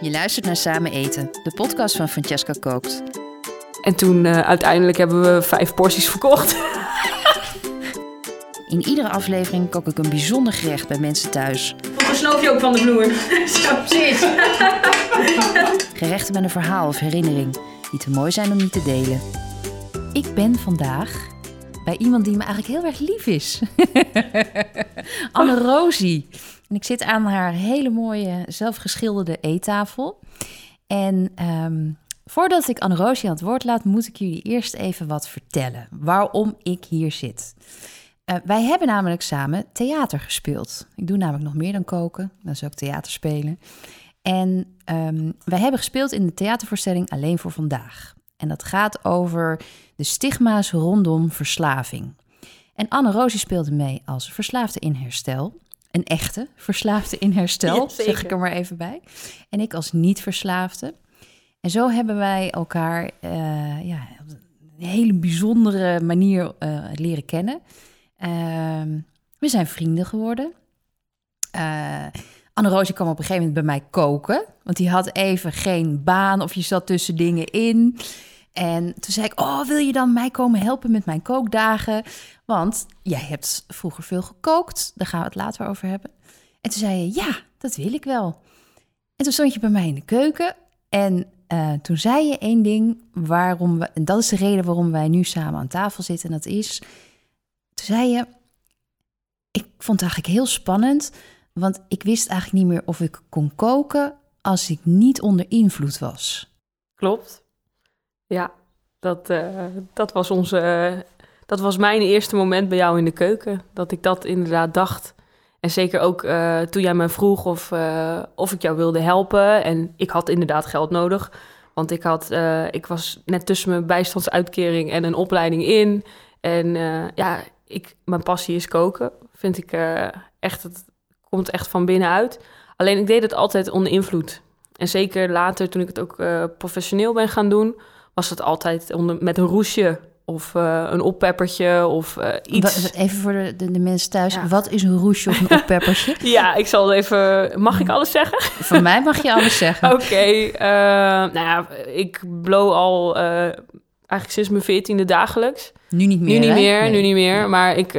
Je luistert naar Samen Eten, de podcast van Francesca Kookt. En toen uh, uiteindelijk hebben we vijf porties verkocht. In iedere aflevering kook ik een bijzonder gerecht bij mensen thuis. Dan snoof je ook van de vloer. Zo, precies. Gerechten met een verhaal of herinnering die te mooi zijn om niet te delen. Ik ben vandaag bij iemand die me eigenlijk heel erg lief is. Anne Rosie. En ik zit aan haar hele mooie zelfgeschilderde eettafel. En ehm, voordat ik Anne Rosie aan het woord laat, moet ik jullie eerst even wat vertellen. Waarom ik hier zit. Uh, wij hebben namelijk samen theater gespeeld. Ik doe namelijk nog meer dan koken, dat is ook theater spelen. En um, wij hebben gespeeld in de theatervoorstelling Alleen voor Vandaag. En dat gaat over de stigma's rondom verslaving. En Anne Rosie speelde mee als verslaafde in herstel. Een echte verslaafde in herstel, zeg ik er maar even bij. En ik als niet-verslaafde. En zo hebben wij elkaar uh, ja, op een hele bijzondere manier uh, leren kennen. Uh, we zijn vrienden geworden. Uh, Anne Roosje kwam op een gegeven moment bij mij koken. Want die had even geen baan of je zat tussen dingen in. En toen zei ik, oh, wil je dan mij komen helpen met mijn kookdagen? Want jij hebt vroeger veel gekookt. Daar gaan we het later over hebben. En toen zei je, ja, dat wil ik wel. En toen stond je bij mij in de keuken. En uh, toen zei je één ding waarom we... En dat is de reden waarom wij nu samen aan tafel zitten. En dat is... Toen zei je... Ik vond het eigenlijk heel spannend... Want ik wist eigenlijk niet meer of ik kon koken als ik niet onder invloed was. Klopt. Ja, dat, uh, dat was onze. dat was mijn eerste moment bij jou in de keuken. Dat ik dat inderdaad dacht. En zeker ook uh, toen jij me vroeg of, of ik jou wilde helpen. En ik had inderdaad geld nodig. Want ik, had, ik was net tussen mijn bijstandsuitkering en een opleiding in. En ja, ik, mijn passie is koken. Vind ik echt het, komt echt van binnenuit. Alleen ik deed het altijd onder invloed. En zeker later, toen ik het ook professioneel ben gaan doen, was het altijd onder, met een roesje of uh, een oppeppertje of uh, iets. Even voor de, de, de mensen thuis, ja. wat is een roesje of een oppeppertje? ja, ik zal even... Mag ik alles zeggen? Van mij mag je alles zeggen. Oké, okay, nou ja, ik blow al eigenlijk sinds mijn veertiende dagelijks. Nu niet meer, Nu niet meer, nee. nu niet meer. Maar ik,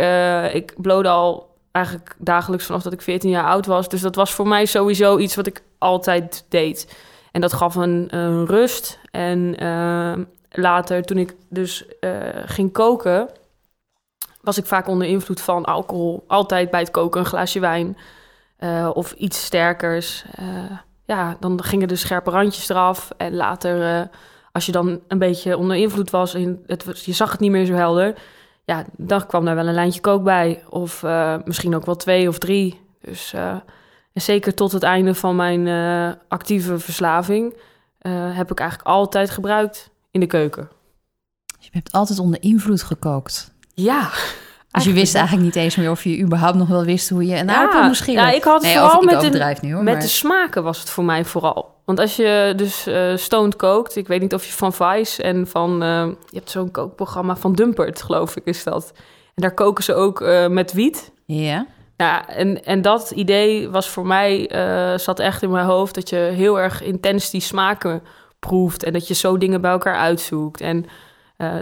ik blowde al eigenlijk dagelijks vanaf dat ik 14 jaar oud was. Dus dat was voor mij sowieso iets wat ik altijd deed. En dat gaf een, een rust. En uh, later, toen ik dus uh, ging koken, was ik vaak onder invloed van alcohol. Altijd bij het koken een glaasje wijn uh, of iets sterkers. ja, dan gingen de scherpe randjes eraf. En later, als je dan een beetje onder invloed was en het, je zag het niet meer zo helder ja, dan kwam daar wel een lijntje kook bij. Of misschien ook wel twee of drie. Dus en zeker tot het einde van mijn uh, actieve verslaving heb ik eigenlijk altijd gebruikt in de keuken. Je hebt altijd onder invloed gekookt. Ja. Dus je wist eigenlijk niet eens meer of je überhaupt nog wel wist hoe je een ja, aardappel moest schillen. Ja, ik had nee, vooral met, de, nu, hoor, met maar... de smaken was het voor mij vooral. Want als je dus uh, stoned kookt, ik weet niet of je van Vice en van, uh, je hebt zo'n kookprogramma van Dumpert, geloof ik, is dat. En daar koken ze ook uh, met wiet. Ja. Ja, en, en dat idee was voor mij, zat echt in mijn hoofd, dat je heel erg intens die smaken proeft en dat je zo dingen bij elkaar uitzoekt. En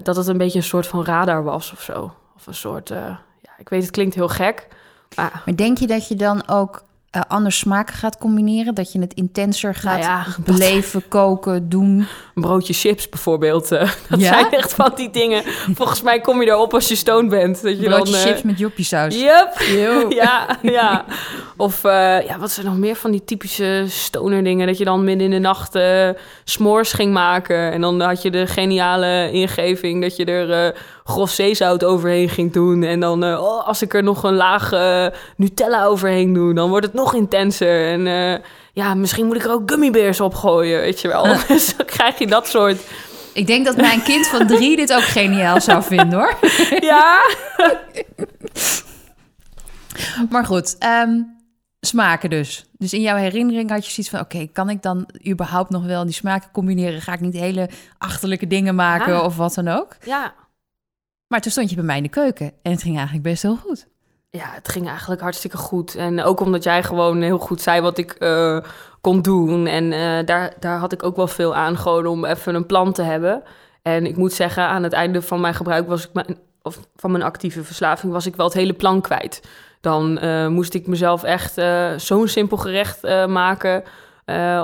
dat het een beetje een soort van radar was of zo. Of een soort, ja, ik weet, het klinkt heel gek. Maar, maar denk je dat je dan ook uh, anders smaken gaat combineren? Dat je het intenser gaat nou ja, beleven, dat... koken, doen? Een broodje chips bijvoorbeeld. Uh, dat ja? zijn echt van die dingen. Volgens mij kom je erop als je stoned bent. Dat je broodje dan, chips met joppiesaus. Yep. ja, ja. Of ja, wat zijn nog meer van die typische stoner dingen? Dat je dan midden in de nacht s'mores ging maken. En dan had je de geniale ingeving dat je er grof zeezout overheen ging doen. En dan, uh, oh, als ik er nog een laag uh, Nutella overheen doe, dan wordt het nog intenser. En uh, ja, misschien moet ik er ook gummibeers op gooien, weet je wel. dus dan krijg je dat soort... Ik denk dat mijn kind van drie dit ook geniaal zou vinden, hoor. ja. maar goed, um, smaken dus. Dus in jouw herinnering had je zoiets van... oké, okay, kan ik dan überhaupt nog wel die smaken combineren? Ga ik niet hele achterlijke dingen maken ja. of wat dan ook? Ja. Maar toen stond je bij mij in de keuken en het ging eigenlijk best heel goed. ja, het ging eigenlijk hartstikke goed. En ook omdat jij gewoon heel goed zei wat ik uh, kon doen. En uh, daar, daar had ik ook wel veel aan, gewoon om even een plan te hebben. En ik moet zeggen, aan het einde van mijn gebruik was ik of van mijn actieve verslaving, was ik wel het hele plan kwijt. Dan uh, moest ik mezelf echt zo'n simpel gerecht maken.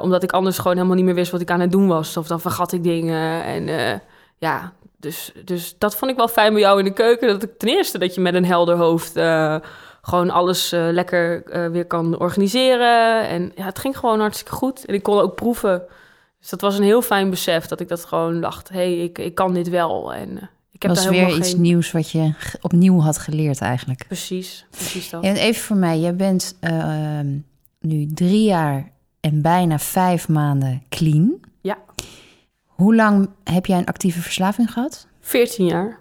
omdat ik anders gewoon helemaal niet meer wist wat ik aan het doen was. Of dan vergat ik dingen. En ja, dus, dus dat vond ik wel fijn bij jou in de keuken. Dat ik ten eerste dat je met een helder hoofd uh, gewoon alles uh, lekker uh, weer kan organiseren. En ja, het ging gewoon hartstikke goed. En ik kon ook proeven. Dus dat was een heel fijn besef dat ik dat gewoon dacht: hé, hey, ik, ik kan dit wel. En ik heb was daar weer iets geen... nieuws wat je opnieuw had geleerd eigenlijk. Precies, precies dat. En even voor mij, jij bent nu drie jaar en bijna vijf maanden clean. Hoe lang heb jij een actieve verslaving gehad? 14 jaar.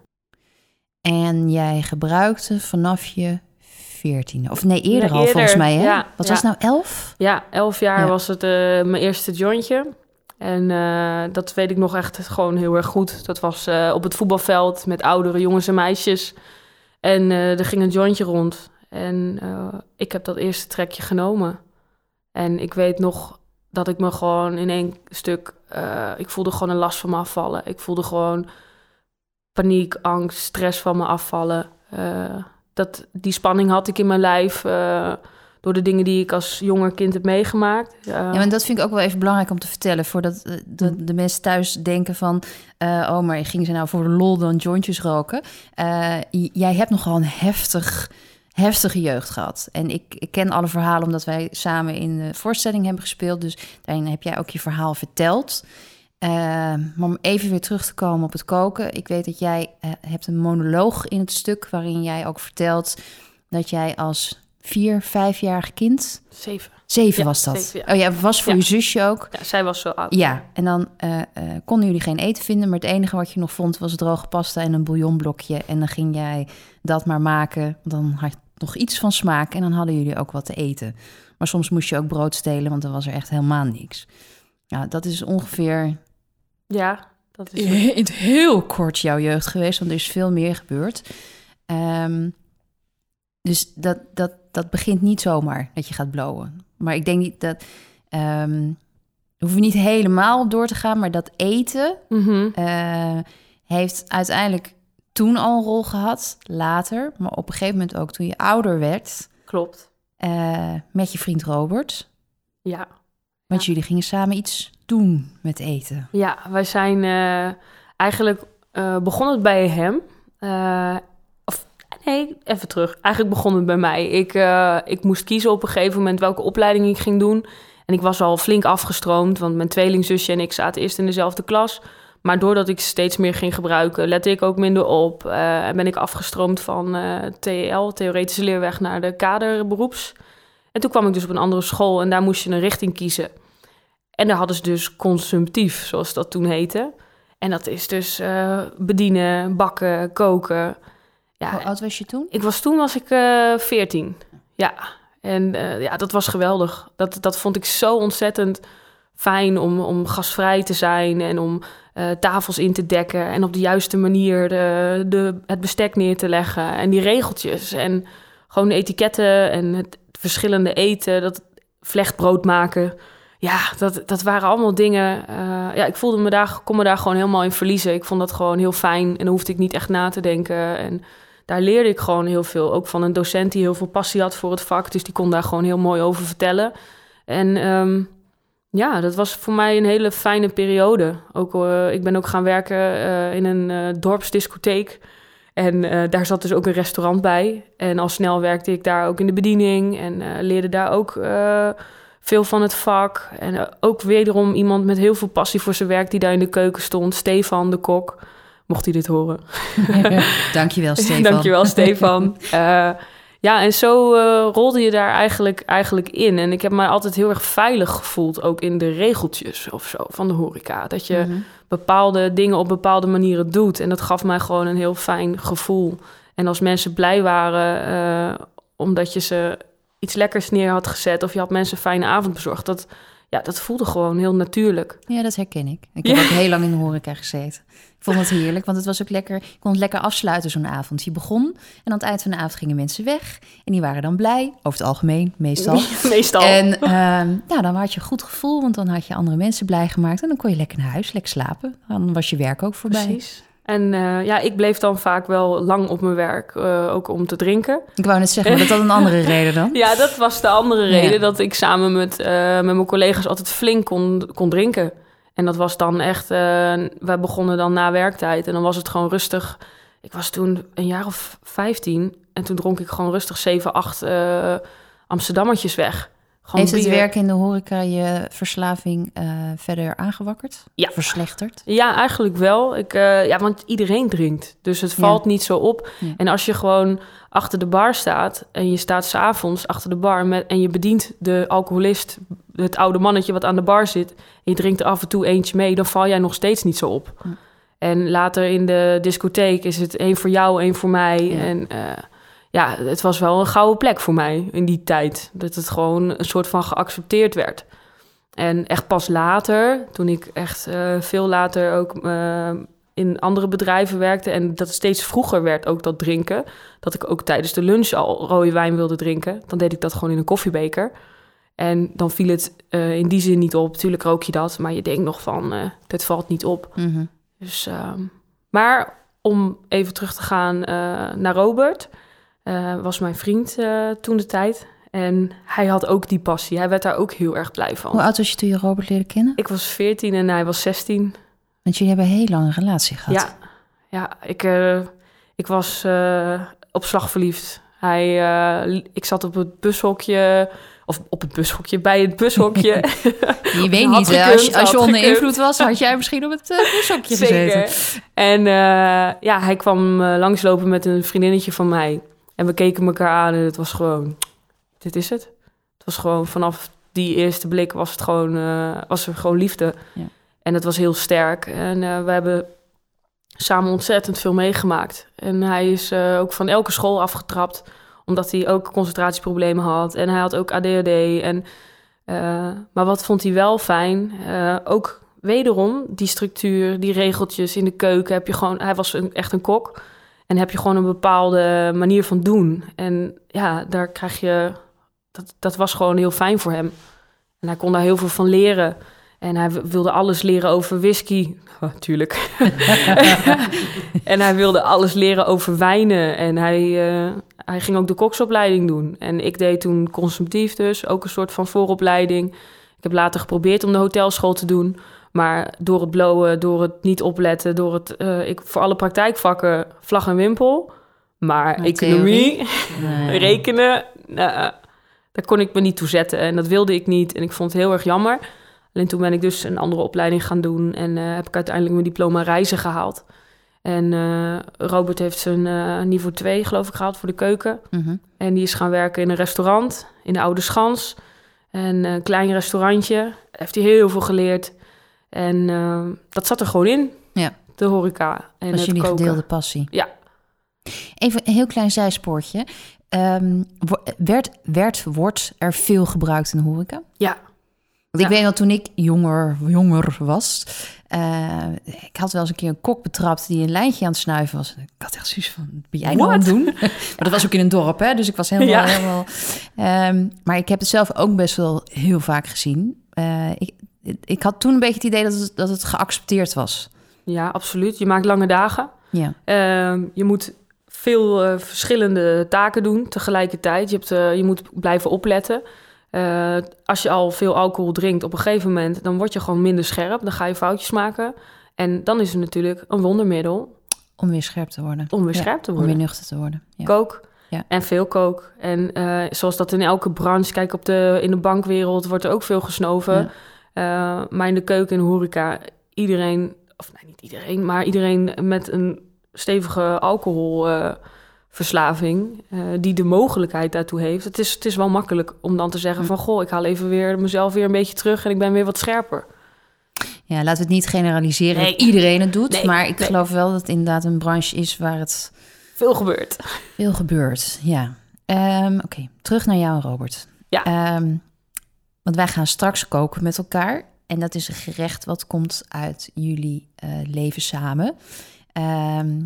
En jij gebruikte vanaf je 14 of nee, eerder al volgens mij. Hè? Ja, Wat was nou 11? Ja, 11 jaar was het uh, mijn eerste jointje. En uh, dat weet ik nog echt gewoon heel erg goed. Dat was uh, op het voetbalveld met oudere jongens en meisjes. En er ging een jointje rond. En ik heb dat eerste trekje genomen. En ik weet nog dat ik me gewoon in één stuk... Uh, ik voelde gewoon een last van me afvallen. Ik voelde gewoon paniek, angst, stress van me afvallen. Uh, dat, die spanning had ik in mijn lijf... Uh, door de dingen die ik als jonger kind heb meegemaakt. ja, maar dat vind ik ook wel even belangrijk om te vertellen... voordat de, hm. de mensen thuis denken van... oh, maar ging ze nou voor de lol dan jointjes roken? jij hebt nogal een heftig heftige jeugd gehad. En ik, ik, ken alle verhalen omdat wij samen in de voorstelling hebben gespeeld. Dus daarin heb jij ook je verhaal verteld. Uh, maar om even weer terug te komen op het koken. Ik weet dat jij uh, hebt een monoloog in het stuk waarin jij ook vertelt dat jij als vier, vijfjarig kind. Zeven. Zeven was dat. Zeven, ja. Oh ja, was voor je zusje ook. Ja, zij was zo oud. Ja, en dan uh, konden jullie geen eten vinden, maar het enige wat je nog vond was droge pasta en een bouillonblokje. En dan ging jij dat maar maken. Dan had nog iets van smaak en dan hadden jullie ook wat te eten. Maar soms moest je ook brood stelen, want dan was er echt helemaal niks. Ja, dat is ongeveer. Ja, dat is. In het heel kort jouw jeugd geweest, want er is veel meer gebeurd. Um, dus dat, dat, dat begint niet zomaar dat je gaat blowen. Maar ik denk niet dat. Um, hoef je niet helemaal door te gaan, maar dat eten mm -hmm. uh, heeft uiteindelijk toen al een rol gehad, later, maar op een gegeven moment ook toen je ouder werd. Klopt. Uh, met je vriend Robert. Ja. Want ja. jullie gingen samen iets doen met eten. Ja, wij zijn uh, eigenlijk uh, begonnen bij hem. of nee, even terug. Eigenlijk begon het bij mij. Ik, ik moest kiezen op een gegeven moment welke opleiding ik ging doen. En ik was al flink afgestroomd, want mijn tweelingzusje en ik zaten eerst in dezelfde klas. Maar doordat ik steeds meer ging gebruiken, lette ik ook minder op. Uh, en ben ik afgestroomd van uh, TEL, Theoretische Leerweg, naar de kaderberoeps. En toen kwam ik dus op een andere school en daar moest je een richting kiezen. En daar hadden ze dus consumptief, zoals dat toen heette. En dat is dus uh, bedienen, bakken, koken. Ja, Hoe oud was je toen? Ik was toen was ik 14. Ja, en ja, dat was geweldig. Dat, dat vond ik zo ontzettend fijn om, om gastvrij te zijn en om uh, tafels in te dekken en op de juiste manier de, de, het bestek neer te leggen en die regeltjes en gewoon de etiketten en het verschillende eten, dat vlechtbrood maken. Ja, dat, dat waren allemaal dingen. Uh, ja, ik voelde me daar, kon me daar gewoon helemaal in verliezen. Ik vond dat gewoon heel fijn en dan hoefde ik niet echt na te denken. En daar leerde ik gewoon heel veel. Ook van een docent die heel veel passie had voor het vak. Dus die kon daar gewoon heel mooi over vertellen. En um, ja, dat was voor mij een hele fijne periode. Ook, uh, ik ben ook gaan werken uh, in een uh, dorpsdiscotheek. En daar zat dus ook een restaurant bij. En al snel werkte ik daar ook in de bediening en leerde daar ook veel van het vak. En ook wederom iemand met heel veel passie voor zijn werk die daar in de keuken stond. Stefan, de kok. Mocht hij dit horen. Dankjewel, Stefan. Dankjewel, Stefan. Ja, en zo uh, rolde je daar eigenlijk, eigenlijk in. En ik heb mij altijd heel erg veilig gevoeld, ook in de regeltjes of zo van de horeca. Dat je mm -hmm. bepaalde dingen op bepaalde manieren doet. En dat gaf mij gewoon een heel fijn gevoel. En als mensen blij waren uh, omdat je ze iets lekkers neer had gezet... of je had mensen een fijne avond bezorgd... dat, ja, dat voelde gewoon heel natuurlijk. Ja, dat herken ik. Ik heb Ja. ook heel lang in de horeca gezeten. Ik vond het heerlijk, want het was ook lekker. Je kon het lekker afsluiten zo'n avond. Je begon en aan het eind van de avond gingen mensen weg. En die waren dan blij, over het algemeen, meestal. Meestal. En ehm, ja, dan had je een goed gevoel, want dan had je andere mensen blij gemaakt. En dan kon je lekker naar huis, lekker slapen. Dan was je werk ook voorbij. Precies. En eh, ja, ik bleef dan vaak wel lang op mijn werk, eh, ook om te drinken. Ik wou net zeggen, dat had een andere reden dan. Ja, dat was de andere reden. Ja. Dat ik samen met, eh, met mijn collega's altijd flink kon, kon drinken. En dat was dan echt... wij begonnen dan na werktijd en dan was het gewoon rustig. Ik was toen een jaar of 15 en toen dronk ik gewoon rustig 7, 8 eh Amsterdammertjes weg. Gewoon Heeft het werk in de horeca je verslaving eh, verder aangewakkerd? Ja. Verslechterd? Ja, eigenlijk wel. Ik, eh, ja, want iedereen drinkt. Dus het Ja. valt niet zo op. Ja. En als je gewoon achter de bar staat en je staat s'avonds achter de bar met, en je bedient de alcoholist, het oude mannetje wat aan de bar zit, en je drinkt er af en toe eentje mee, dan val jij nog steeds niet zo op. Ja. En later in de discotheek is het één voor jou, één voor mij. En eh, ja, het was wel een gouden plek voor mij in die tijd. Dat het gewoon een soort van geaccepteerd werd. En echt pas later, toen ik echt eh, veel later ook eh, in andere bedrijven werkte... en dat het steeds vroeger werd, ook dat drinken... dat ik ook tijdens de lunch al rode wijn wilde drinken... dan deed ik dat gewoon in een koffiebeker. En dan viel het eh, in die zin niet op. Tuurlijk rook je dat, maar je denkt nog van... dit valt niet op. Mhm. Dus, ehm, maar om even terug te gaan naar Robert, eh, was mijn vriend eh, toen de tijd. En hij had ook die passie. Hij werd daar ook heel erg blij van. Hoe oud was je toen je Robert leerde kennen? Ik was 14 en hij was 16. Want jullie hebben een heel lange relatie gehad. Ja, ja ik, eh, ik was op slag verliefd. Hij, ik zat op het bushokje, of op het bushokje, bij het bushokje. Je weet niet, gekund, als, je, als je onder invloed was, had jij misschien op het uh, bushokje gezeten. Zeker. En eh, ja, hij kwam langslopen met een vriendinnetje van mij. En we keken elkaar aan en het was gewoon, dit is het. Het was gewoon vanaf die eerste blik was het gewoon, eh, was er gewoon liefde. Ja. En het was heel sterk. En eh, we hebben samen ontzettend veel meegemaakt. En hij is eh, ook van elke school afgetrapt, omdat hij ook concentratieproblemen had. En hij had ook ADHD. En, maar wat vond hij wel fijn? Ook wederom die structuur, die regeltjes in de keuken. Heb je gewoon, hij was een, echt een kok. En heb je gewoon een bepaalde manier van doen. En ja, daar krijg je. Dat, dat was gewoon heel fijn voor hem. En hij kon daar heel veel van leren. En hij wilde alles leren over whisky. Oh, tuurlijk. en hij wilde alles leren over wijnen. En hij, eh, hij ging ook de koksopleiding doen. En ik deed toen consumptief dus, ook een soort van vooropleiding. Ik heb later geprobeerd om de hotelschool te doen. Maar door het blowen, door het niet opletten, door het... eh, ik, voor alle praktijkvakken vlag en wimpel. Maar economie, Nee. rekenen, nou, daar kon ik me niet toe zetten. En dat wilde ik niet. En ik vond het heel erg jammer. Alleen toen ben ik dus een andere opleiding gaan doen. En eh, heb ik uiteindelijk mijn diploma reizen gehaald. En eh, Robert heeft zijn niveau 2, geloof ik, gehaald voor de keuken. Mhm. En die is gaan werken in een restaurant in de Oude Schans. En een klein restaurantje. Heeft hij heel veel geleerd. En eh, dat zat er gewoon in. Ja. De horeca. En Dat was het jullie koken. gedeelde passie. Ja. Even een heel klein zijspoortje. Ehm, wo- werd, werd, wordt er veel gebruikt in de horeca? Ja. Want ik Ja. weet nog, toen ik jonger, jonger was... eh, ik had wel eens een keer een kok betrapt die een lijntje aan het snuiven was. Ik had echt zoiets van, ben jij nou aan het doen? maar dat was ook in een dorp, hè? Dus ik was helemaal... Ja. helemaal ehm, maar ik heb het zelf ook best wel heel vaak gezien. Eh, ik, ik had toen een beetje het idee dat het, dat het geaccepteerd was. ja, absoluut. Je maakt lange dagen. Ja. Ehm, je moet veel eh, verschillende taken doen tegelijkertijd. Je, hebt, eh, je moet blijven opletten. Eh, als je al veel alcohol drinkt op een gegeven moment... dan word je gewoon minder scherp. Dan ga je foutjes maken. En dan is het natuurlijk een wondermiddel Om weer scherp te worden. om weer Ja, scherp te Om worden. weer nuchter te worden. Ja. Kook. Ja. En veel kook. En zoals dat in elke branche... Kijk, op de, in de bankwereld wordt er ook veel gesnoven. Eh, maar in de keuken en horeca... iedereen... of nee, niet iedereen... maar iedereen met een stevige alcoholverslaving... eh, die de mogelijkheid daartoe heeft. Het is, het is wel makkelijk om dan te zeggen van... goh, ik haal even weer mezelf weer een beetje terug... en ik ben weer wat scherper. Ja, laten we het niet generaliseren Nee. dat iedereen het doet. Nee, maar ik nee. geloof wel dat het inderdaad een branche is waar het Veel gebeurt. veel gebeurt. Ja. Ehm, Oké, terug naar jou, Robert. Ja. Ehm, Want wij gaan straks koken met elkaar. En dat is een gerecht wat komt uit jullie eh, leven samen. Ehm,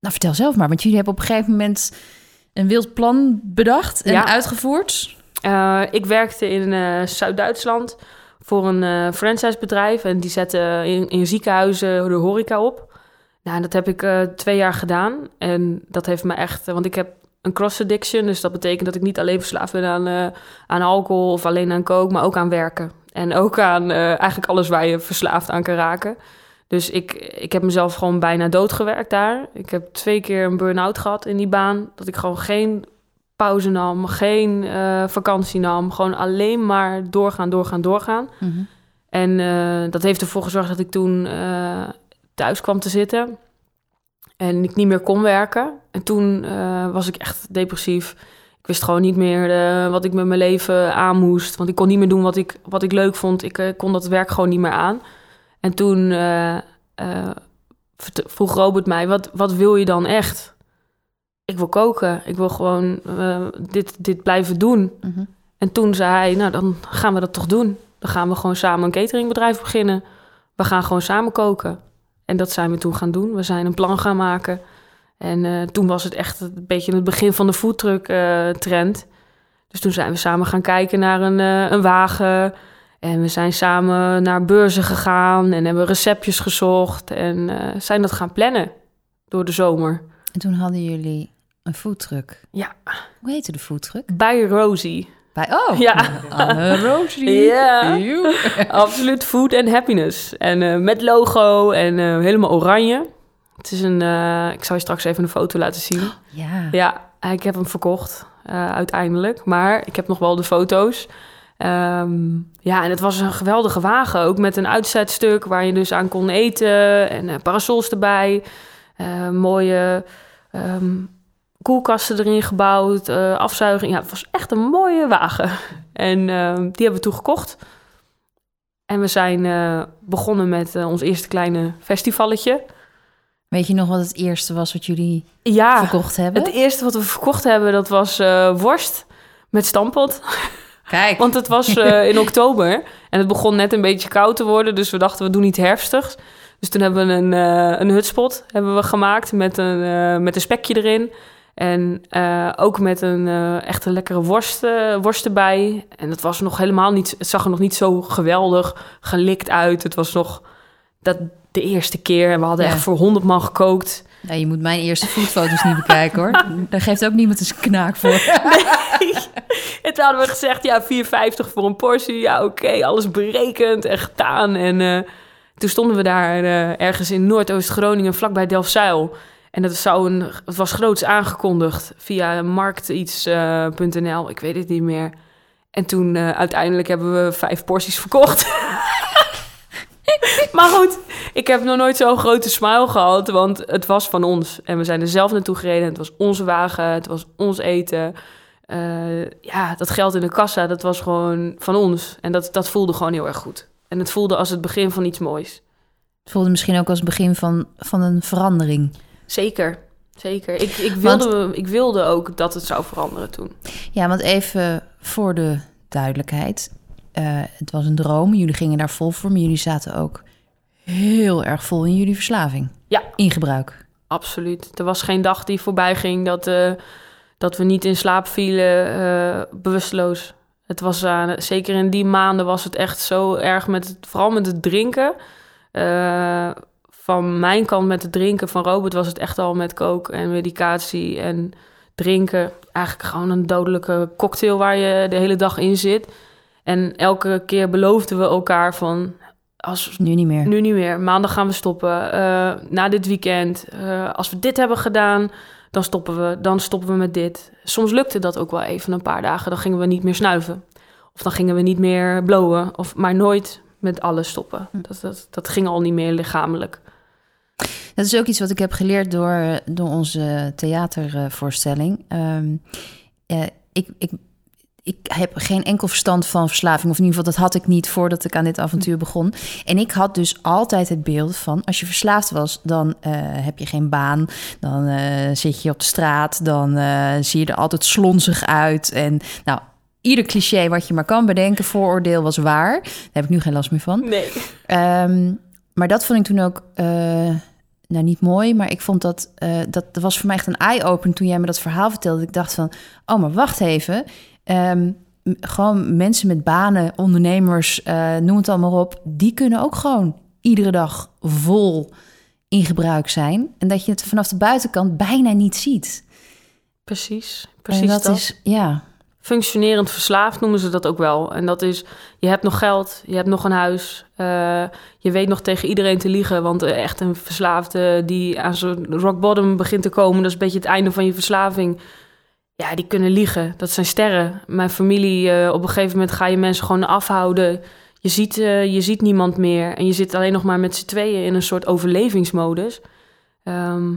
nou, vertel zelf maar. Want jullie hebben op een gegeven moment een wild plan bedacht en Ja. uitgevoerd. Eh, ik werkte in eh, Zuid-Duitsland voor een franchisebedrijf. En die zetten in, in ziekenhuizen de horeca op. Nou, dat heb ik twee jaar gedaan. En dat heeft me echt... Want ik heb een cross-addiction. Dus dat betekent dat ik niet alleen verslaafd ben aan, eh, aan alcohol... of alleen aan kook, maar ook aan werken. En ook aan eh, eigenlijk alles waar je verslaafd aan kan raken. Dus ik, ik heb mezelf gewoon bijna doodgewerkt daar. Ik heb twee keer een burn-out gehad in die baan. Dat ik gewoon geen pauze nam, geen eh, vakantie nam. Gewoon alleen maar doorgaan, doorgaan, doorgaan. Mhm. En dat heeft ervoor gezorgd dat ik toen thuis kwam te zitten. En ik niet meer kon werken. En toen eh, was ik echt depressief. Ik wist gewoon niet meer eh, wat ik met mijn leven aan moest. Want ik kon niet meer doen wat ik, wat ik leuk vond. Ik eh, kon dat werk gewoon niet meer aan. En toen vroeg Robert mij, wat, wat wil je dan echt? Ik wil koken. Ik wil gewoon dit, dit blijven doen. Mhm. En toen zei hij, nou dan gaan we dat toch doen. Dan gaan we gewoon samen een cateringbedrijf beginnen. We gaan gewoon samen koken. En dat zijn we toen gaan doen. We zijn een plan gaan maken. En eh, toen was het echt een beetje het begin van de foodtruck eh, trend. Dus toen zijn we samen gaan kijken naar een, eh, een wagen. En we zijn samen naar beurzen gegaan en hebben receptjes gezocht. En zijn dat gaan plannen door de zomer. En toen hadden jullie een foodtruck. Ja. Hoe heette de foodtruck? Bij Rosie. Bij, oh, Ja. Anne Rosie. Ja. Absoluut food and happiness. En eh, met logo en eh, helemaal oranje. Het is een, eh, ik zal je straks even een foto laten zien. Ja. Ja, ik heb hem verkocht uiteindelijk. Maar ik heb nog wel de foto's. Ehm, ja, en het was een geweldige wagen. Ook met een uitzetstuk waar je dus aan kon eten. En parasols erbij. Mooie ehm, koelkasten erin gebouwd. eh, afzuiging. Ja, het was echt een mooie wagen. En ehm, die hebben we toen gekocht. En we zijn eh, begonnen met eh, ons eerste kleine festivalletje. Weet je nog wat het eerste was wat jullie Ja, verkocht hebben? het eerste wat we verkocht hebben, dat was worst met stampot. Kijk. Want het was in oktober en het begon net een beetje koud te worden. Dus we dachten, we doen iets herfstigs. Dus toen hebben we een, een hutspot hebben we gemaakt met een, met een spekje erin. En eh, ook met een eh, echt een lekkere worst, eh, worst erbij. En het was nog helemaal niet, het zag er nog niet zo geweldig gelikt uit. Het was nog dat de eerste keer. En we hadden Ja. echt voor 100 man gekookt. Ja, je moet mijn eerste foodfoto's niet bekijken hoor. Daar geeft ook niemand eens een knaak voor. En toen hadden we gezegd, ja, 4,50 voor een portie. Ja, oké, alles berekend en gedaan. En eh, toen stonden we daar eh, ergens in Noordoost-Groningen, vlakbij Delfzijl. En dat zou een, het was groots aangekondigd via marktiets.nl. ik weet het niet meer. En toen eh, uiteindelijk hebben we vijf porties verkocht. maar goed, ik heb nog nooit zo'n grote smile gehad, want het was van ons. En we zijn er zelf naartoe gereden. Het was onze wagen, het was ons eten. Eh, ja, dat geld in de kassa, dat was gewoon van ons. En dat, dat voelde gewoon heel erg goed. En het voelde als het begin van iets moois. Het voelde misschien ook als het begin van, van een verandering. Zeker, zeker. Ik, ik, wilde, ik wilde ook dat het zou veranderen toen. Ja, want even voor de duidelijkheid. Eh, het was een droom. Jullie gingen daar vol voor. Maar jullie zaten ook heel erg vol in jullie verslaving. Ja. In gebruik. Absoluut. Er was geen dag die voorbij ging dat, eh, dat we niet in slaap vielen, eh, bewusteloos. Het was zeker in die maanden was het echt zo erg met het, vooral met het drinken. Van mijn kant met het drinken, van Robert was het echt al met kook en medicatie en drinken. Eigenlijk gewoon een dodelijke cocktail waar je de hele dag in zit. En elke keer beloofden we elkaar van als Nu niet meer. nu niet meer. Maandag gaan we stoppen. Eh, na dit weekend. eh, als we dit hebben gedaan, dan stoppen we. Dan stoppen we met dit. Soms lukte dat ook wel even een paar dagen. Dan gingen we niet meer snuiven. Of dan gingen we niet meer blowen. Of, maar nooit met alles stoppen. Hm. Dat, dat, dat ging al niet meer lichamelijk. Dat is ook iets wat ik heb geleerd door, door onze theatervoorstelling. Ehm, eh, ik, ik, ik heb geen enkel verstand van verslaving. Of in ieder geval, dat had ik niet voordat ik aan dit avontuur begon. En ik had dus altijd het beeld van... als je verslaafd was, dan eh, heb je geen baan. Dan eh, zit je op de straat. Dan zie je er altijd slonzig uit. En nou, ieder cliché wat je maar kan bedenken, vooroordeel was waar. Daar heb ik nu geen last meer van. Nee. Ehm, maar dat vond ik toen ook, nou niet mooi, maar ik vond dat, eh, dat, dat was voor mij echt een eye-opening toen jij me dat verhaal vertelde. Ik dacht van, oh maar wacht even. Ehm, gewoon mensen met banen, ondernemers, eh, noem het allemaal op, die kunnen ook gewoon iedere dag vol in gebruik zijn. En dat je het vanaf de buitenkant bijna niet ziet. Precies, En precies dat, dat. is, ja, Functionerend verslaafd noemen ze dat ook wel. En dat is, je hebt nog geld, je hebt nog een huis. eh, je weet nog tegen iedereen te liegen. Want echt een verslaafde die aan zo'n rock bottom begint te komen... dat is een beetje het einde van je verslaving. Ja, die kunnen liegen. Dat zijn sterren. Mijn familie, eh, op een gegeven moment ga je mensen gewoon afhouden. Je ziet, eh, je ziet niemand meer. En je zit alleen nog maar met z'n tweeën in een soort overlevingsmodus. Ehm,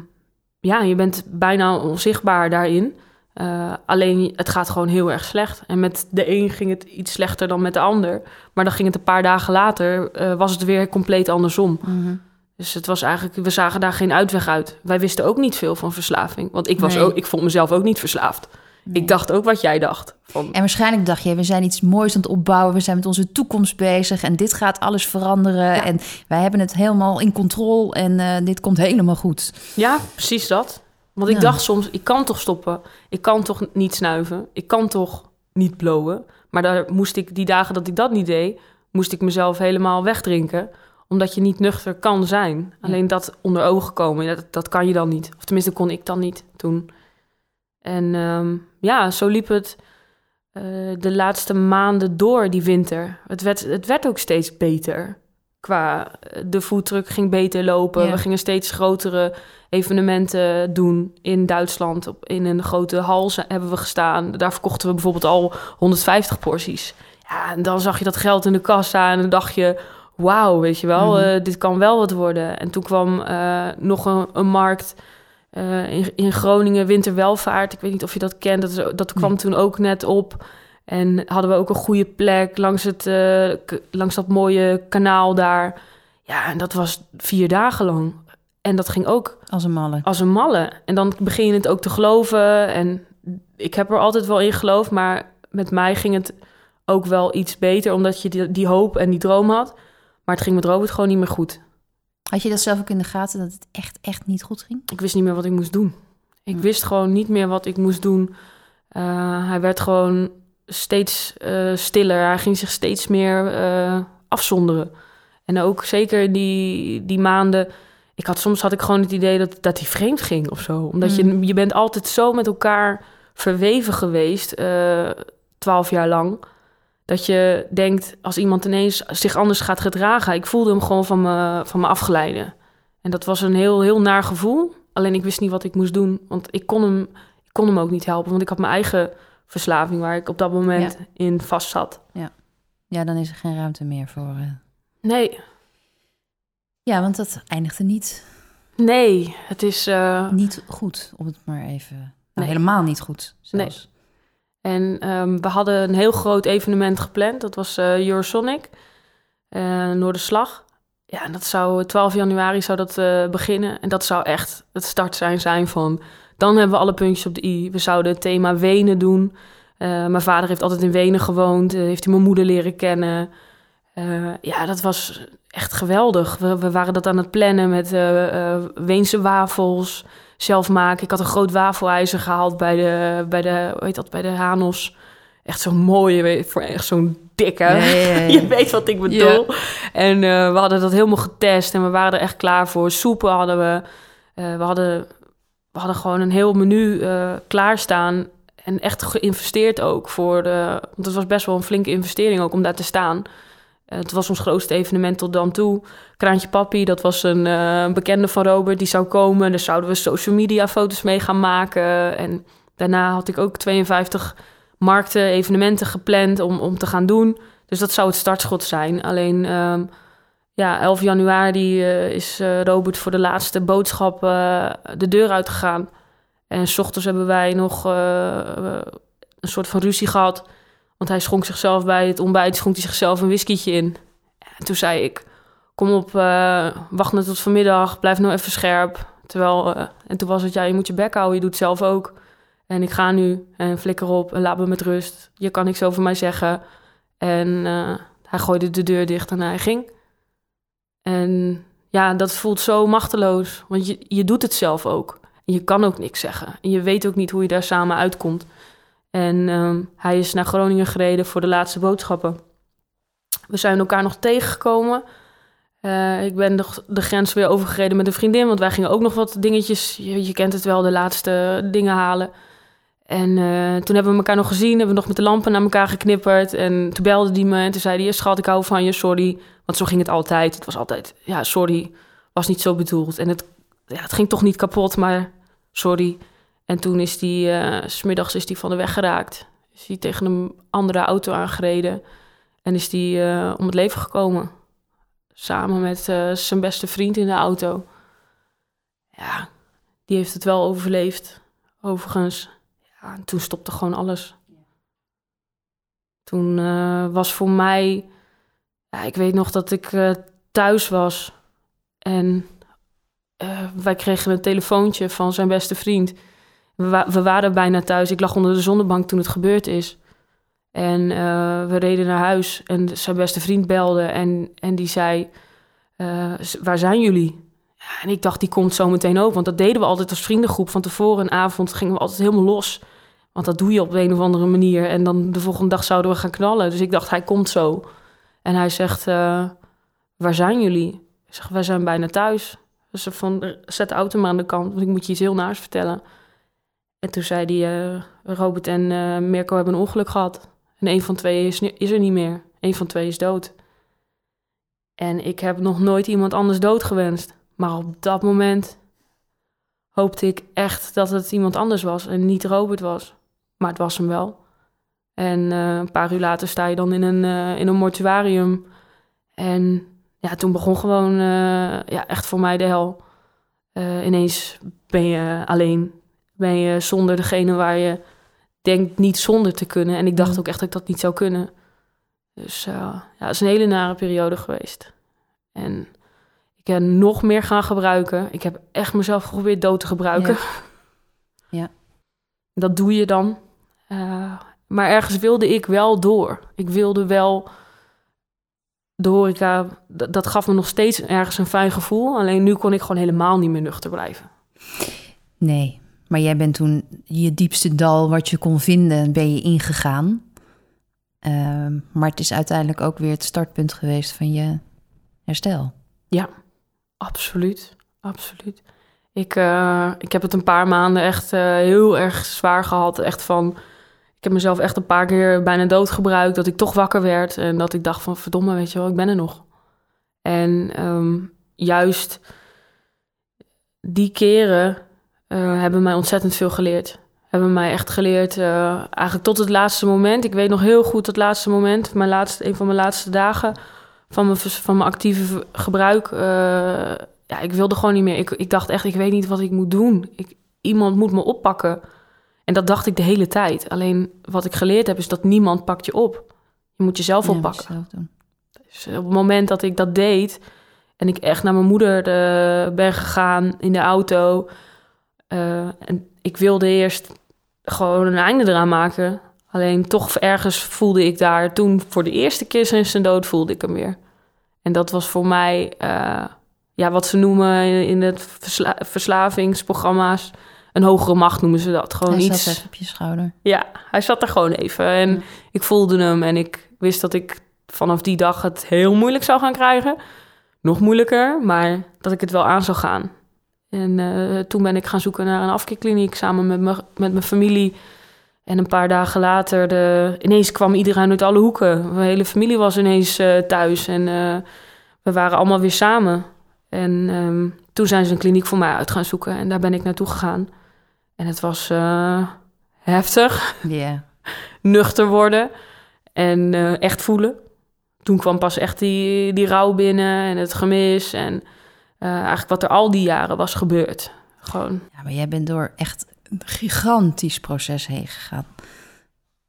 ja, je bent bijna onzichtbaar daarin. Uh, alleen het gaat gewoon heel erg slecht. En met de een ging het iets slechter dan met de ander. Maar dan ging het een paar dagen later, uh, was het weer compleet andersom. mm -hmm. Dus het was eigenlijk, we zagen daar geen uitweg uit. Wij wisten ook niet veel van verslaving. Want ik, was nee. ook, ik vond mezelf ook niet verslaafd. Nee. Ik dacht ook wat jij dacht. Van... En waarschijnlijk dacht je, we zijn iets moois aan het opbouwen. We zijn met onze toekomst bezig. En dit gaat alles veranderen. Ja. En wij hebben het helemaal in controle. En uh, dit komt helemaal goed. Ja, precies dat. Want ik ja. dacht soms, ik kan toch stoppen. Ik kan toch niet snuiven. Ik kan toch niet blowen. Maar daar moest ik, die dagen dat ik dat niet deed, moest ik mezelf helemaal wegdrinken. Omdat je niet nuchter kan zijn. Ja. Alleen dat onder ogen komen, dat, dat kan je dan niet. Of tenminste, kon ik dan niet toen. En um, ja, zo liep het uh, de laatste maanden door die winter. Het werd, het werd ook steeds beter. Qua de voetdruk ging beter lopen. Ja. We gingen steeds grotere evenementen doen in Duitsland. Op, in een grote hal hebben we gestaan. Daar verkochten we bijvoorbeeld al 150 porties. Ja, en dan zag je dat geld in de kassa en dan dacht je... wauw, weet je wel, mm -hmm. uh, dit kan wel wat worden. En toen kwam uh, nog een, een markt uh, in, in, Groningen, Winterwelvaart. Ik weet niet of je dat kent, dat, dat kwam nee. toen ook net op... En hadden we ook een goede plek langs, het, uh, langs dat mooie kanaal daar. Ja, en dat was vier dagen lang. En dat ging ook... Als een malle. Als een malle. En dan begin je het ook te geloven. En ik heb er altijd wel in geloofd. Maar met mij ging het ook wel iets beter. Omdat je die, die hoop en die droom had. Maar het ging met Robert gewoon niet meer goed. Had je dat zelf ook in de gaten, dat het echt, echt niet goed ging? Ik wist niet meer wat ik moest doen. Ik wist gewoon niet meer wat ik moest doen. Uh, hij werd gewoon steeds uh, stiller. Hij ging zich steeds meer uh, afzonderen. En ook zeker die, die maanden... Ik had, soms had ik gewoon het idee dat, dat hij vreemd ging of zo. Omdat mm. je, je bent altijd zo met elkaar verweven geweest, uh, twaalf jaar lang... dat je denkt, als iemand ineens zich anders gaat gedragen... Ik voelde hem gewoon van me, van me afgeleiden. En dat was een heel, heel naar gevoel. Alleen ik wist niet wat ik moest doen. Want ik kon hem, ik kon hem ook niet helpen. Want ik had mijn eigen verslaving waar ik op dat moment ja. in vast zat. Ja. ja, dan is er geen ruimte meer voor. Uh... Nee. Ja, want dat eindigde niet. Nee, het is. Uh... Niet goed, om het maar even. Nou, nee. helemaal niet goed. Zelfs. Nee. En um, we hadden een heel groot evenement gepland. Dat was uh, Eurosonic, uh, Noorderslag. Ja, en dat zou 12 januari zou dat beginnen. En dat zou echt het start zijn, zijn van dan hebben we alle puntjes op de i. We zouden het thema Wenen doen. Uh, mijn vader heeft altijd in Wenen gewoond. Uh, heeft hij mijn moeder leren kennen. Uh, ja, dat was echt geweldig. We, we, waren dat aan het plannen met Weense wafels. Zelf maken. Ik had een groot wafelijzer gehaald bij de, bij de, hoe heet dat, bij de Hanos. Echt zo'n mooie, voor echt zo'n dikke. Ja, ja, ja. Je weet wat ik bedoel. En we hadden dat helemaal getest. En we waren er echt klaar voor. Soepen hadden we. we hadden we hadden gewoon een heel menu uh, klaarstaan. En echt geïnvesteerd ook voor de. Want het was best wel een flinke investering ook om daar te staan. Uh, het was ons grootste evenement tot dan toe. Kraantje Papi, dat was een uh, bekende van Robert, die zou komen. Dus zouden we social media foto's mee gaan maken. En daarna had ik ook 52 markten, evenementen gepland om, om te gaan doen. Dus dat zou het startschot zijn. Alleen. Um, ja, 11 januari uh, is uh, Robert voor de laatste boodschap uh, de deur uitgegaan. En s ochtends hebben wij nog een soort van ruzie gehad. Want hij schonk zichzelf bij het ontbijt, schonk hij zichzelf een whiskietje in. En toen zei ik, kom op, wacht net tot vanmiddag, blijf nou even scherp. Terwijl, en toen was het, ja, je moet je bek houden, je doet zelf ook. En ik ga nu en flikker op en laat me met rust. Je kan niks over mij zeggen. En eh, hij gooide de deur dicht en hij ging. En ja, dat voelt zo machteloos. Want je, je doet het zelf ook. En je kan ook niks zeggen. En je weet ook niet hoe je daar samen uitkomt. En ehm, hij is naar Groningen gereden voor de laatste boodschappen. We zijn elkaar nog tegengekomen. Eh, ik ben de, grens weer overgereden met een vriendin, want wij gingen ook nog wat dingetjes, je, je kent het wel, de laatste dingen halen. En uh, toen hebben we elkaar nog gezien, hebben we nog met de lampen naar elkaar geknipperd. En toen belde die me en toen zei hij, schat, ik hou van je, sorry. Want zo ging het altijd. Het was altijd, ja, sorry, was niet zo bedoeld. En het, ja, het ging toch niet kapot, maar sorry. En toen is die, uh, smiddags is die van de weg geraakt. Is hij tegen een andere auto aangereden. En is die uh, om het leven gekomen. Samen met zijn beste vriend in de auto. Ja, die heeft het wel overleefd. Overigens. Toen stopte gewoon alles. Toen uh, was voor mij... Ja, ik weet nog dat ik uh, thuis was. En wij kregen een telefoontje van zijn beste vriend. We, we, waren bijna thuis. Ik lag onder de zonnebank toen het gebeurd is. En we reden naar huis en zijn beste vriend belde en, en die zei, waar zijn jullie? En ik dacht, die komt zo meteen ook, want dat deden we altijd als vriendengroep. Van tevoren een avond gingen we altijd helemaal los. Want dat doe je op een of andere manier. En dan de volgende dag zouden we gaan knallen. Dus ik dacht, hij komt zo. En hij zegt, uh, waar zijn jullie? Ik zeg, wij zijn bijna thuis. Dus van, zet de auto maar aan de kant, want ik moet je iets heel naars vertellen. En toen zei hij, Robert en Mirko hebben een ongeluk gehad. En een van twee is, is er niet meer. Een van twee is dood. En ik heb nog nooit iemand anders dood gewenst. Maar op dat moment hoopte ik echt dat het iemand anders was en niet Robert was. Maar het was hem wel. En uh, een paar uur later sta je dan in een, uh, in een mortuarium. En ja, toen begon gewoon uh, ja, echt voor mij de hel. ineens ben je alleen. Ben je zonder degene waar je denk niet zonder te kunnen. En ik dacht ook echt dat ik dat niet zou kunnen. Dus ja, het is een hele nare periode geweest. En ik ben nog meer gaan gebruiken. Ik heb echt mezelf geprobeerd dood te gebruiken. Ja. ja. Dat doe je dan. Uh, maar ergens wilde ik wel door. Ik wilde wel de horeca... Dat gaf me nog steeds ergens een fijn gevoel. Alleen nu kon ik gewoon helemaal niet meer nuchter blijven. Nee, maar jij bent toen je diepste dal wat je kon vinden, ben je ingegaan. Uh, maar het is uiteindelijk ook weer het startpunt geweest van je herstel. Ja, absoluut. Absoluut. Ik, uh, ik heb het een paar maanden echt uh, heel erg zwaar gehad. Echt van, ik heb mezelf echt een paar keer bijna doodgebruikt. Dat ik toch wakker werd en dat ik dacht van verdomme, weet je wel, ik ben er nog. En um, juist die keren uh, hebben mij ontzettend veel geleerd. Hebben mij echt geleerd, uh, eigenlijk tot het laatste moment. Ik weet nog heel goed het laatste moment, mijn laatste, een van mijn laatste dagen van mijn, van mijn actieve gebruik. Uh, ja, ik wilde gewoon niet meer. Ik, ik dacht echt, ik weet niet wat ik moet doen. Iemand moet me oppakken. En dat dacht ik de hele tijd. Alleen wat ik geleerd heb, is dat niemand pakt je op. Je moet jezelf ja, oppakken. Jezelf doen. Dus op het moment dat ik dat deed en ik echt naar mijn moeder de, ben gegaan in de auto uh, en ik wilde eerst gewoon een einde eraan maken. Alleen toch ergens voelde ik daar toen voor de eerste keer sinds zijn dood voelde ik hem weer. En dat was voor mij, uh, ja, wat ze noemen in het versla verslavingsprogramma's, een hogere macht noemen ze dat. Gewoon hij iets. Zat op je schouder. Ja, hij zat er gewoon even. En ja. ik voelde hem en ik wist dat ik vanaf die dag het heel moeilijk zou gaan krijgen. Nog moeilijker, maar dat ik het wel aan zou gaan. En uh, toen ben ik gaan zoeken naar een afkeerkliniek samen met, me, met mijn familie. En een paar dagen later, de, ineens kwam iedereen uit alle hoeken. Mijn hele familie was ineens uh, thuis en uh, we waren allemaal weer samen. En um, toen zijn ze een kliniek voor mij uit gaan zoeken en daar ben ik naartoe gegaan. En het was heftig. Yeah. Nuchter worden en echt voelen. Toen kwam pas echt die, die rouw binnen en het gemis en... Uh, eigenlijk wat er al die jaren was gebeurd. Gewoon. Ja, maar jij bent door echt een gigantisch proces heen gegaan.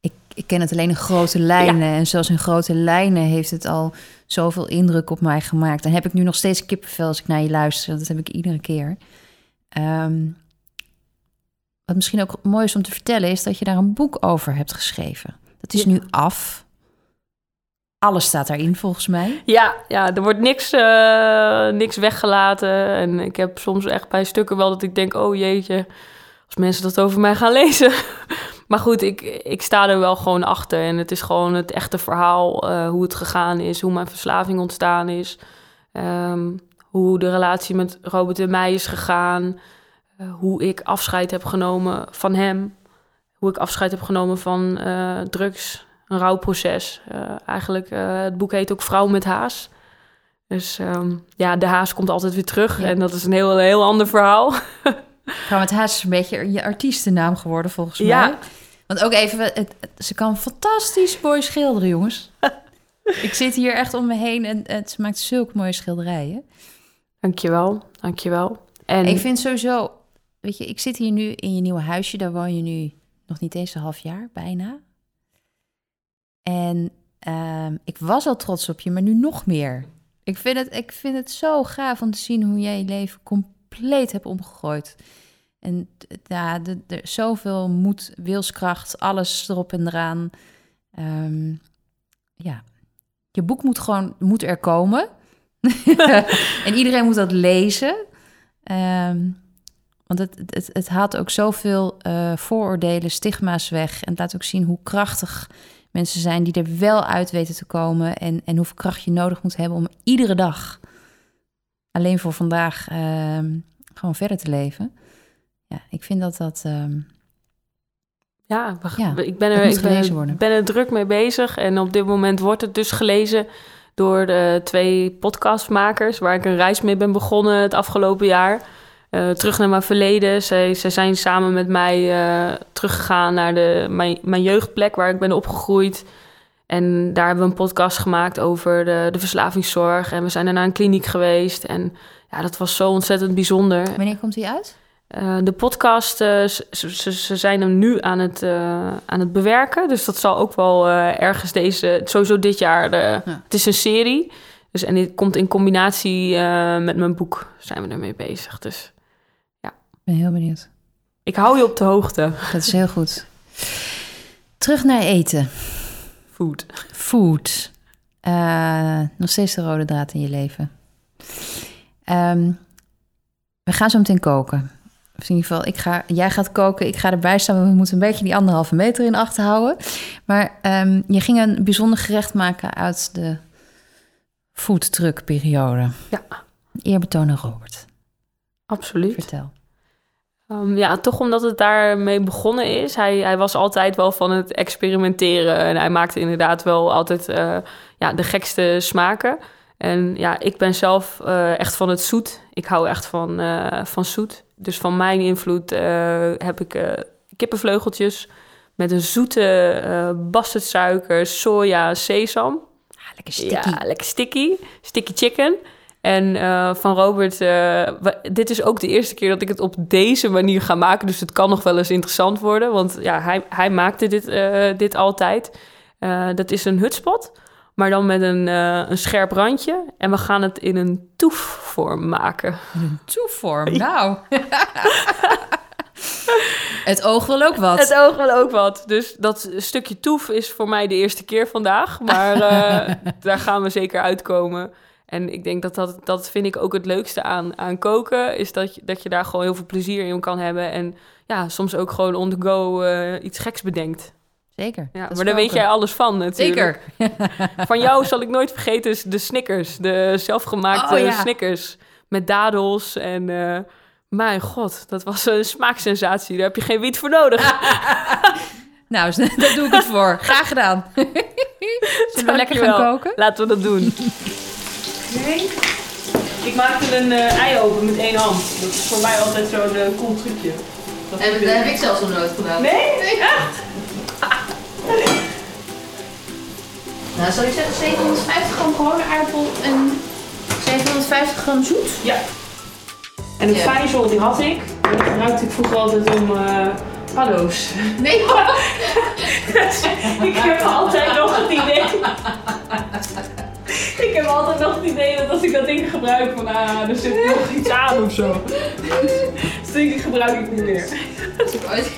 Ik, ik ken het alleen in grote lijnen. Ja. En zelfs in grote lijnen heeft het al zoveel indruk op mij gemaakt. En heb ik nu nog steeds kippenvel als ik naar je luister. Dat heb ik iedere keer. Um, wat misschien ook mooi is om te vertellen, is dat je daar een boek over hebt geschreven. Dat is Ja. nu af. Alles staat daarin volgens mij. Ja, ja, er wordt niks, eh, niks weggelaten. En ik heb soms echt bij stukken wel dat ik denk... oh jeetje, als mensen dat over mij gaan lezen. maar goed, ik, ik sta er wel gewoon achter. En het is gewoon het echte verhaal, eh, hoe het gegaan is... hoe mijn verslaving ontstaan is... Ehm, hoe de relatie met Robert en mij is gegaan... eh, hoe ik afscheid heb genomen van hem... hoe ik afscheid heb genomen van eh, drugs een rouwproces. Eh, eigenlijk, het boek heet ook Vrouw met Haas. Dus ehm, ja, de haas komt altijd weer terug. Ja. En dat is een heel, heel ander verhaal. Vrouw met Haas is een beetje je artiestennaam geworden volgens Ja. mij. Want ook even, het, het- ze kan fantastisch mooi schilderen, jongens. ik zit hier echt om me heen en het, ze maakt zulke mooie schilderijen. Dankjewel, dankjewel. En Ik vind sowieso, weet je, ik zit hier nu in je nieuwe huisje. Daar woon je nu nog niet eens een half jaar, bijna. En ehm, ik was al trots op je, maar nu nog meer. Ik vind, het, ik vind het zo gaaf om te zien hoe jij je leven compleet hebt omgegooid. En ja, de, zoveel moed, wilskracht, alles erop en eraan. Ehm, ja, je boek moet gewoon moet er komen. en iedereen moet dat lezen. Ehm, want het, het, het, haalt ook zoveel eh, vooroordelen, stigma's weg. En het laat ook zien hoe krachtig mensen zijn die er wel uit weten te komen. En, en hoeveel kracht je nodig moet hebben om iedere dag alleen voor vandaag ehm, gewoon verder te leven. Ja, ik vind dat dat. ehm, ja, we- Ja, ik, ben er, ik ben, ben er druk mee bezig. En op dit moment wordt het dus gelezen door de twee podcastmakers... waar ik een reis mee ben begonnen het afgelopen jaar. Eh, terug naar mijn verleden. Zij, zij zijn samen met mij eh, teruggegaan naar de, mijn, mijn jeugdplek... waar ik ben opgegroeid. En daar hebben we een podcast gemaakt over de, de verslavingszorg. En we zijn er naar een kliniek geweest. En ja, dat was zo ontzettend bijzonder. wanneer komt die uit? Eh, de podcast, ze, ze, zijn hem nu aan het, aan het bewerken. Dus dat zal ook wel ergens deze, sowieso dit jaar. De, Ja. Het is een serie. Dus, en dit komt in combinatie met mijn boek. Zijn we ermee bezig. Dus ben heel benieuwd. ik hou je op de hoogte. Dat is heel goed. Terug naar eten. Food. Food. Eh, nog steeds de rode draad in je leven. Ehm, we gaan zo meteen koken. Of in ieder geval, ik ga, jij gaat koken, ik ga erbij staan. We moeten een beetje die anderhalve meter in acht houden. Maar ehm, je ging een bijzonder gerecht maken uit de foodtruck periode. Ja. Eerbetoon aan Robert. Absoluut. Vertel. Ehm, ja, toch omdat het daarmee begonnen is. Hij, hij was altijd wel van het experimenteren. En hij maakte inderdaad wel altijd eh, ja, de gekste smaken. En ja, ik ben zelf eh, echt van het zoet. Ik hou echt van, eh, van zoet. Dus van mijn invloed heb ik kippenvleugeltjes... met een zoete bastardsuiker, soja, sesam. Ah, lekker sticky. Ja, lekker sticky. Sticky chicken. En eh, van Robert, eh, dit is ook de eerste keer dat ik het op deze manier ga maken. Dus het kan nog wel eens interessant worden. Want ja, hij, hij maakte dit, eh, dit altijd. Dat is een hutspot, maar dan met een, een scherp randje. En we gaan het in een toefvorm maken. Een toevorm, nou. Het oog wil ook wat. Het oog wil ook wat. Dus dat stukje toef is voor mij de eerste keer vandaag. Maar daar gaan we zeker uitkomen. En ik denk dat dat, dat vind ik ook het leukste aan, aan koken. Is dat je, dat je daar gewoon heel veel plezier in kan hebben. En ja, soms ook gewoon on the go eh, iets geks bedenkt. Zeker. Ja, dat maar daar weet jij alles van natuurlijk. Zeker. Van jou zal ik nooit vergeten is de Snickers. De zelfgemaakte Oh, ja. Snickers. Met dadels en... eh, mijn god, dat was een smaaksensatie. Daar heb je geen wiet voor nodig. Nou, daar doe ik het voor. Graag gedaan. Zullen we lekker gaan koken? Laten we dat doen. Nee. Ik maakte een eh, ei open met één hand. Dat is voor mij altijd zo'n eh, cool trucje. Dat ik- ik zelfs nog nooit gedaan. Nee? Echt? Nou, zou je zeggen 750 gram gewone aardappel en 750 gram zoet? Ja. En het Ja. vijzel die had ik. Dat gebruikte ik vroeger altijd om eh paddo's. Nee, ik heb altijd nog het idee. ik heb altijd nog het idee dat als ik dat ding gebruik, van ah, er zit nog iets aan of zo. Dus denk ik gebruik ik niet meer. Als ik ooit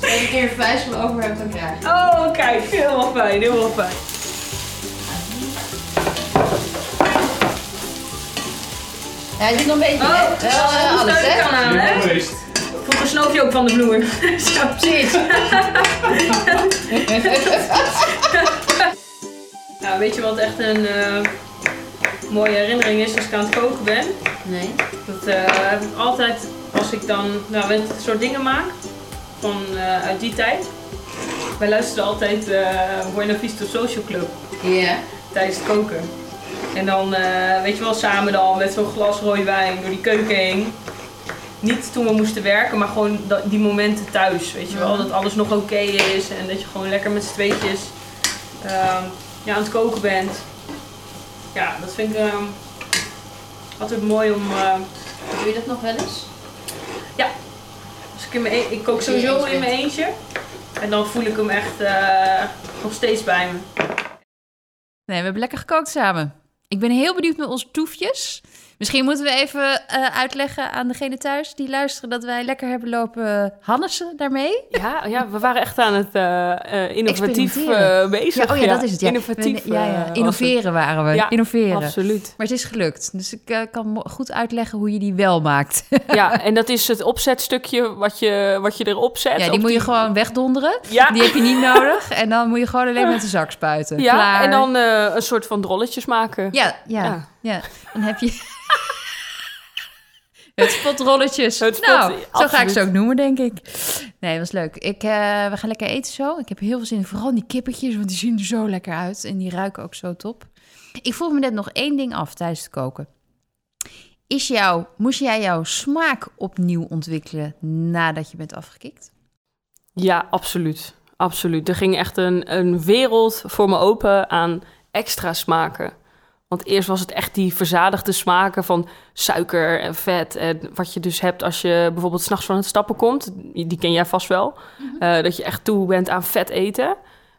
een keer een vuist van over heb, dan krijg je. Oh, kijk, helemaal fijn, helemaal fijn. Ja, je zit nog een beetje. Oh, hè? Wel eh, alles, kan hè? aan, hè? een snoopje ook van de vloer. Zo. Precies. Nou, weet je wat echt een eh, mooie herinnering is als ik aan het koken ben? Nee. Dat eh, heb ik altijd als ik dan nou, het soort dingen maak van eh, uit die tijd. Wij luisterden altijd Buena Vista Social Club Ja. tijdens het koken. En dan, weet je wel, samen dan met zo'n glas rode wijn door die keuken heen. Niet toen we moesten werken, maar gewoon die momenten thuis, weet je wel. Dat alles nog oké is en dat je gewoon lekker met z'n tweetjes ehm, ja, aan het koken bent. Ja, dat vind ik ehm, altijd mooi om... eh, Doe je dat nog wel eens? Als ik, in mijn e- ik kook sowieso in mijn eentje. En dan voel ik hem echt eh, nog steeds bij me. Nee, we hebben lekker gekookt samen. Ik ben heel benieuwd met onze toefjes. Misschien moeten we even eh, uitleggen aan degene thuis die luisteren dat wij lekker hebben lopen Hannessen daarmee. Ja, ja we waren echt aan het eh, eh, innovatief bezig. Ja, oh ja, dat is het. Ja. Innovatief. We- ja, Innoveren waren we. Ja. Innoveren. Absoluut. Maar het is gelukt. Dus ik kan goed uitleggen hoe je die wel maakt. Ja, en dat is het opzetstukje wat je, wat je erop zet. ja, die moet je gewoon wegdonderen. Ja, Die heb je niet nodig. En dan moet je gewoon alleen met de zak spuiten. ja Klaar. en dan een soort van drolletjes maken. Ja, ja, Ja. Dan heb je... Het spotrolletjes. Het spot- nou, zo ga ik ze ook noemen, denk ik. Nee, was leuk. Ik, eh, we gaan lekker eten zo. Ik heb heel veel zin in. Vooral die kippetjes, want die zien er zo lekker uit. En die ruiken ook zo top. Ik vroeg me net nog één ding af tijdens het koken. Is jou, moest jij jouw smaak opnieuw ontwikkelen nadat je bent afgekikt? Ja, absoluut. Absoluut. Er ging echt een, een wereld voor me open aan extra smaken. Want eerst was het echt die verzadigde smaken van suiker en vet. En wat je dus hebt als je bijvoorbeeld s'nachts van het stappen komt. Die ken jij vast wel. Eh, dat je echt toe bent aan vet eten.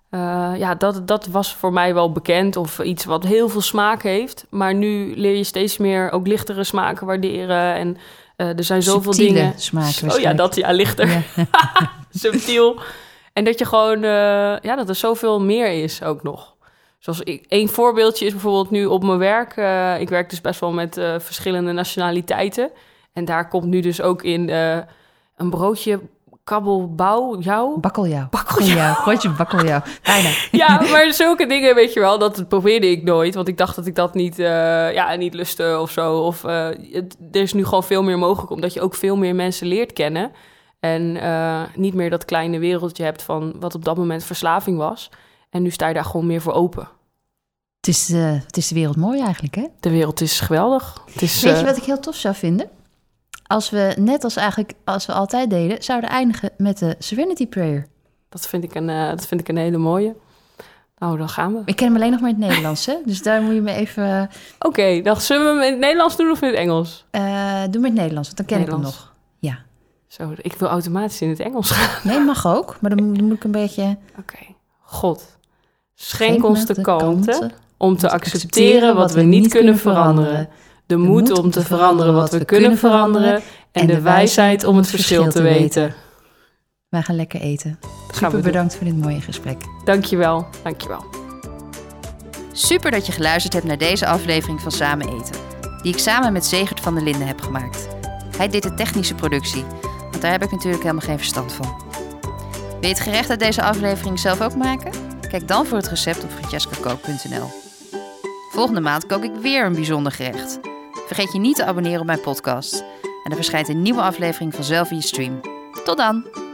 Eh, ja, dat, dat was voor mij wel bekend. Of iets wat heel veel smaak heeft. Maar nu leer je steeds meer ook lichtere smaken waarderen. En eh, er zijn zoveel Subtiele dingen. smaken Oh ja, dat ja, lichter Ja. subtiel. En dat je gewoon, ja, dat er zoveel meer is ook nog. Zoals ik, één voorbeeldje is bijvoorbeeld nu op mijn werk. eh, ik werk dus best wel met eh, verschillende nationaliteiten. En daar komt nu dus ook in eh, een broodje kabbelbouw, jou. Bakkeljauw. Bakkeljauw. Broodje bakkeljauw. Bijna. Ja, maar zulke dingen, weet je wel, dat probeerde ik nooit. Want ik dacht dat ik dat niet, ja, niet lustte of zo. Of, het, er is nu gewoon veel meer mogelijk, omdat je ook veel meer mensen leert kennen. En niet meer dat kleine wereldje hebt van wat op dat moment verslaving was. En nu sta je daar gewoon meer voor open. Het is, eh, het is de wereld mooi eigenlijk, hè? De wereld is geweldig. Het is, Weet je eh, wat ik heel tof zou vinden? Als we, net als eigenlijk als we altijd deden, zouden eindigen met de Serenity Prayer. dat, vind ik een, eh, dat vind ik een hele mooie. Nou, dan gaan we. Ik ken hem alleen nog maar in het Nederlands, hè? Dus daar moet je me even... Oké, dan zullen we hem in het Nederlands doen of in het Engels? doe met het Nederlands, want dan ken ik hem nog. Ja. Zo, ik wil automatisch in het Engels gaan. Nee, mag ook. Maar dan, moet- dan moet ik een beetje... Oké. God, schenk ons de kalmte kanten om te accepteren wat we niet kunnen veranderen. De moed om te veranderen wat we kunnen veranderen. En de wijsheid om het verschil te weten. Wij gaan lekker eten. Super bedankt voor dit mooie gesprek. Dankjewel, dankjewel. Super dat je geluisterd hebt naar deze aflevering van Samen Eten. Die ik samen met Zegert van der Linden heb gemaakt. Hij deed de technische productie, want daar heb ik natuurlijk helemaal geen verstand van. Wil je het gerecht uit deze aflevering zelf ook maken? Kijk dan voor het recept op francescakook.nl. Volgende maand kook ik weer een bijzonder gerecht. Vergeet je niet te abonneren op mijn podcast. En er verschijnt een nieuwe aflevering vanzelf in je stream. Tot dan!